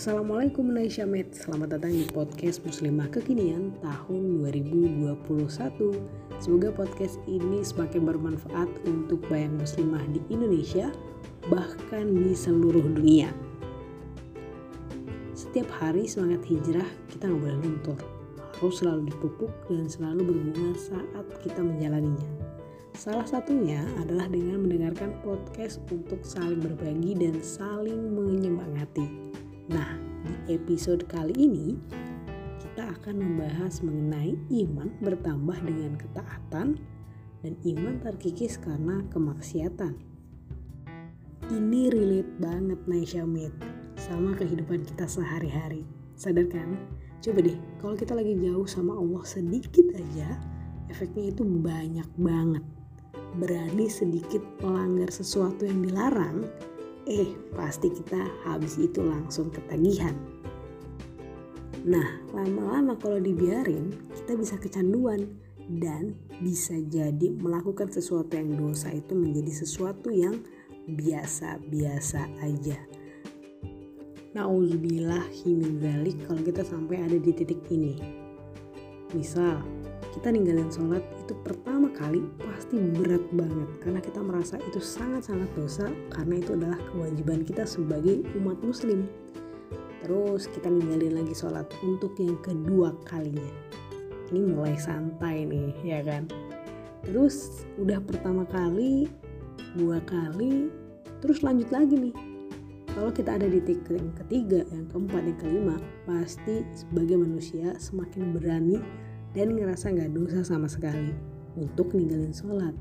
Assalamualaikum Naisyamet, selamat datang di podcast Muslimah Kekinian tahun 2021 Semoga podcast ini semakin bermanfaat untuk bayang muslimah di Indonesia bahkan di seluruh dunia. Setiap hari semangat hijrah kita nggak boleh luntur. Harus selalu dipupuk dan selalu berbunga saat kita menjalaninya. Salah satunya adalah dengan mendengarkan podcast untuk saling berbagi dan saling menyemangati. Nah, di episode kali ini kita akan membahas mengenai iman bertambah dengan ketaatan dan iman terkikis karena kemaksiatan. Ini relate banget Naisha Mit sama kehidupan kita sehari-hari. Sadar kan? Coba deh, kalau kita lagi jauh sama Allah sedikit aja, efeknya itu banyak banget. Berani sedikit melanggar sesuatu yang dilarang, eh pasti kita habis itu langsung ketagihan. Nah, lama-lama kalau dibiarin, kita bisa kecanduan dan bisa jadi melakukan sesuatu yang dosa itu menjadi sesuatu yang biasa-biasa aja. Nauzubillah min kalau kita sampai ada di titik ini. Misal, kita ninggalin sholat itu pertama kali pasti berat banget. Karena kita merasa itu sangat-sangat dosa karena itu adalah kewajiban kita sebagai umat muslim. Terus kita ninggalin lagi sholat untuk yang kedua kalinya. Ini mulai santai nih ya kan? Terus udah pertama kali dua kali terus lanjut lagi nih. Kalau kita ada di titik yang ketiga, yang keempat, yang kelima, pasti sebagai manusia semakin berani dan ngerasa nggak dosa sama sekali untuk ninggalin sholat.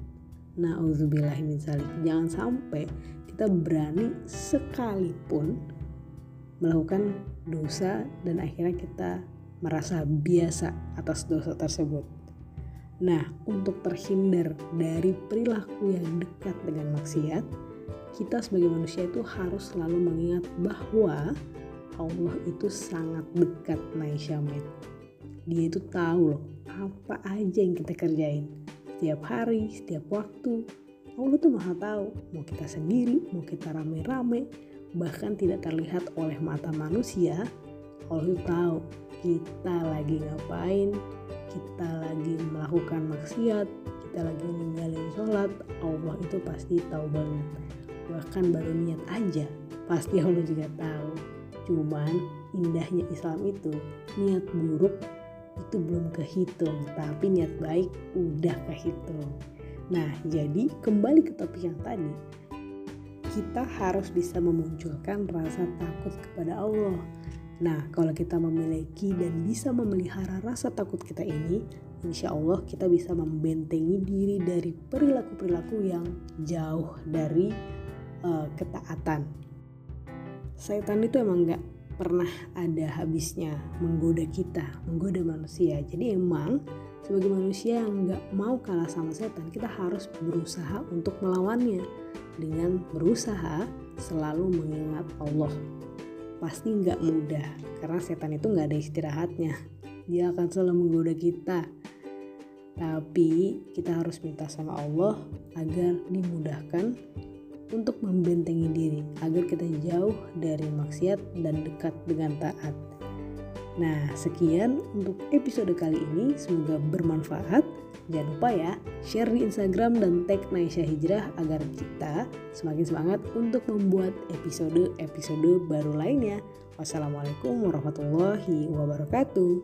Nah, zalik. Jangan sampai kita berani sekalipun melakukan dosa dan akhirnya kita merasa biasa atas dosa tersebut. Nah, untuk terhindar dari perilaku yang dekat dengan maksiat, kita sebagai manusia itu harus selalu mengingat bahwa Allah itu sangat dekat Naisyamet dia itu tahu loh apa aja yang kita kerjain setiap hari, setiap waktu. Allah tuh maha tahu mau kita sendiri, mau kita rame-rame, bahkan tidak terlihat oleh mata manusia. Allah tuh tahu kita lagi ngapain, kita lagi melakukan maksiat, kita lagi ninggalin sholat, Allah itu pasti tahu banget. Bahkan baru niat aja, pasti Allah juga tahu. Cuman indahnya Islam itu niat buruk itu belum kehitung, tapi niat baik udah kehitung. Nah, jadi kembali ke topik yang tadi, kita harus bisa memunculkan rasa takut kepada Allah. Nah, kalau kita memiliki dan bisa memelihara rasa takut kita ini, insya Allah kita bisa membentengi diri dari perilaku-perilaku yang jauh dari uh, ketaatan. Setan itu emang gak pernah ada habisnya menggoda kita, menggoda manusia. Jadi emang sebagai manusia yang nggak mau kalah sama setan, kita harus berusaha untuk melawannya dengan berusaha selalu mengingat Allah. Pasti nggak mudah karena setan itu nggak ada istirahatnya. Dia akan selalu menggoda kita. Tapi kita harus minta sama Allah agar dimudahkan untuk membentengi diri agar kita jauh dari maksiat dan dekat dengan taat. Nah, sekian untuk episode kali ini. Semoga bermanfaat. Jangan lupa ya, share di Instagram dan tag Naisha Hijrah agar kita semakin semangat untuk membuat episode-episode baru lainnya. Wassalamualaikum warahmatullahi wabarakatuh.